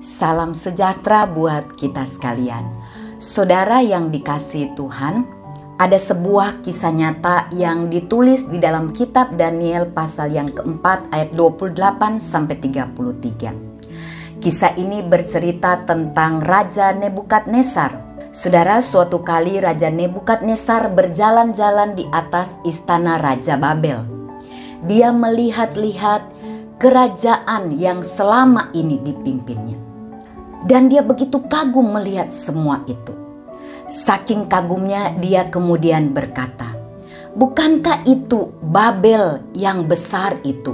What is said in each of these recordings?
Salam sejahtera buat kita sekalian. Saudara yang dikasih Tuhan, ada sebuah kisah nyata yang ditulis di dalam kitab Daniel pasal yang keempat ayat 28 sampai 33. Kisah ini bercerita tentang Raja Nebukadnezar. Saudara, suatu kali Raja Nebukadnezar berjalan-jalan di atas istana Raja Babel. Dia melihat-lihat kerajaan yang selama ini dipimpinnya. Dan dia begitu kagum melihat semua itu. Saking kagumnya dia kemudian berkata, Bukankah itu Babel yang besar itu,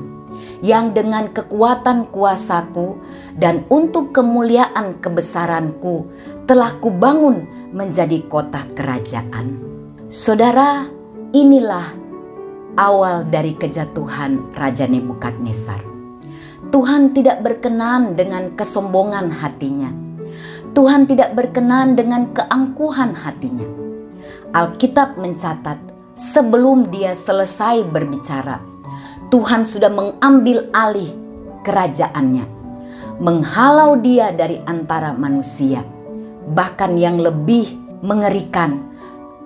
yang dengan kekuatan kuasaku dan untuk kemuliaan kebesaranku telah kubangun menjadi kota kerajaan? Saudara, inilah awal dari kejatuhan Raja Nebukadnezar. Tuhan tidak berkenan dengan kesombongan hatinya. Tuhan tidak berkenan dengan keangkuhan hatinya. Alkitab mencatat, sebelum dia selesai berbicara, Tuhan sudah mengambil alih kerajaannya, menghalau dia dari antara manusia. Bahkan yang lebih mengerikan,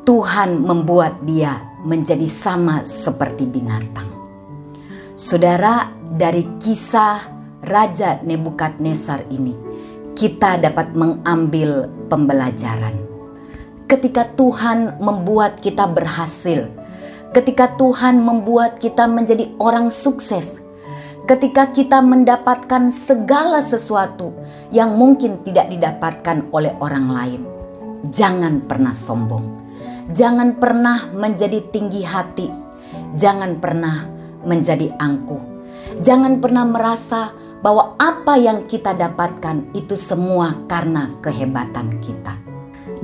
Tuhan membuat dia menjadi sama seperti binatang. Saudara, dari kisah Raja Nebukadnezar ini, kita dapat mengambil pembelajaran. Ketika Tuhan membuat kita berhasil, ketika Tuhan membuat kita menjadi orang sukses, ketika kita mendapatkan segala sesuatu yang mungkin tidak didapatkan oleh orang lain, jangan pernah sombong, jangan pernah menjadi tinggi hati, jangan pernah menjadi angkuh. Jangan pernah merasa bahwa apa yang kita dapatkan itu semua karena kehebatan kita.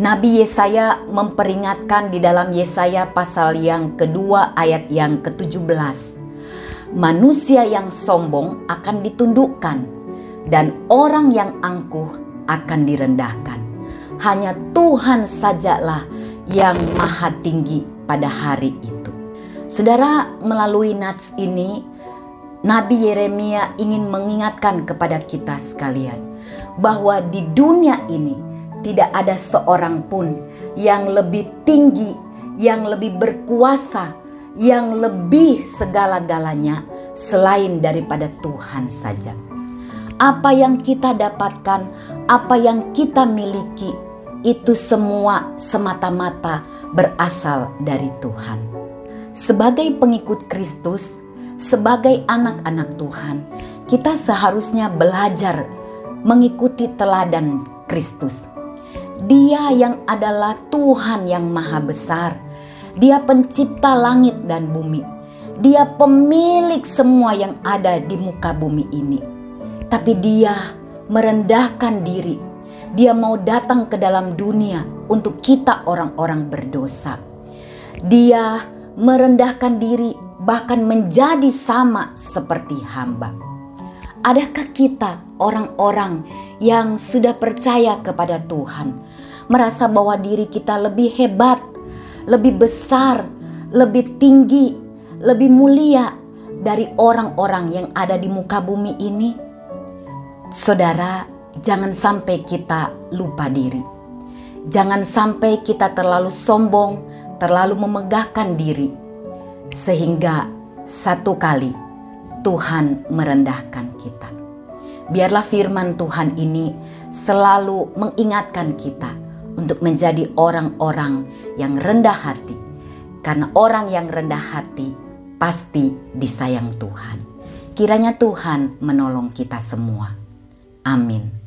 Nabi Yesaya memperingatkan di dalam Yesaya pasal yang kedua ayat yang ke-17. Manusia yang sombong akan ditundukkan dan orang yang angkuh akan direndahkan. Hanya Tuhan sajalah yang maha tinggi pada hari itu. Saudara, melalui nats ini, Nabi Yeremia ingin mengingatkan kepada kita sekalian bahwa di dunia ini tidak ada seorang pun yang lebih tinggi, yang lebih berkuasa, yang lebih segala-galanya selain daripada Tuhan saja. Apa yang kita dapatkan, apa yang kita miliki, itu semua semata-mata berasal dari Tuhan. Sebagai pengikut Kristus, sebagai anak-anak Tuhan, kita seharusnya belajar mengikuti teladan Kristus. Dia yang adalah Tuhan yang Maha Besar, Dia Pencipta langit dan bumi, Dia pemilik semua yang ada di muka bumi ini. Tapi Dia merendahkan diri, Dia mau datang ke dalam dunia untuk kita, orang-orang berdosa. Dia merendahkan diri, bahkan menjadi sama seperti hamba. Adakah kita orang-orang yang sudah percaya kepada Tuhan, merasa bahwa diri kita lebih hebat, lebih besar, lebih tinggi, lebih mulia dari orang-orang yang ada di muka bumi ini? Saudara, jangan sampai kita lupa diri. Jangan sampai kita terlalu sombong terlalu memegahkan diri, sehingga satu kali Tuhan merendahkan kita. Biarlah firman Tuhan ini selalu mengingatkan kita untuk menjadi orang-orang yang rendah hati, karena orang yang rendah hati pasti disayang Tuhan. Kiranya Tuhan menolong kita semua. Amin.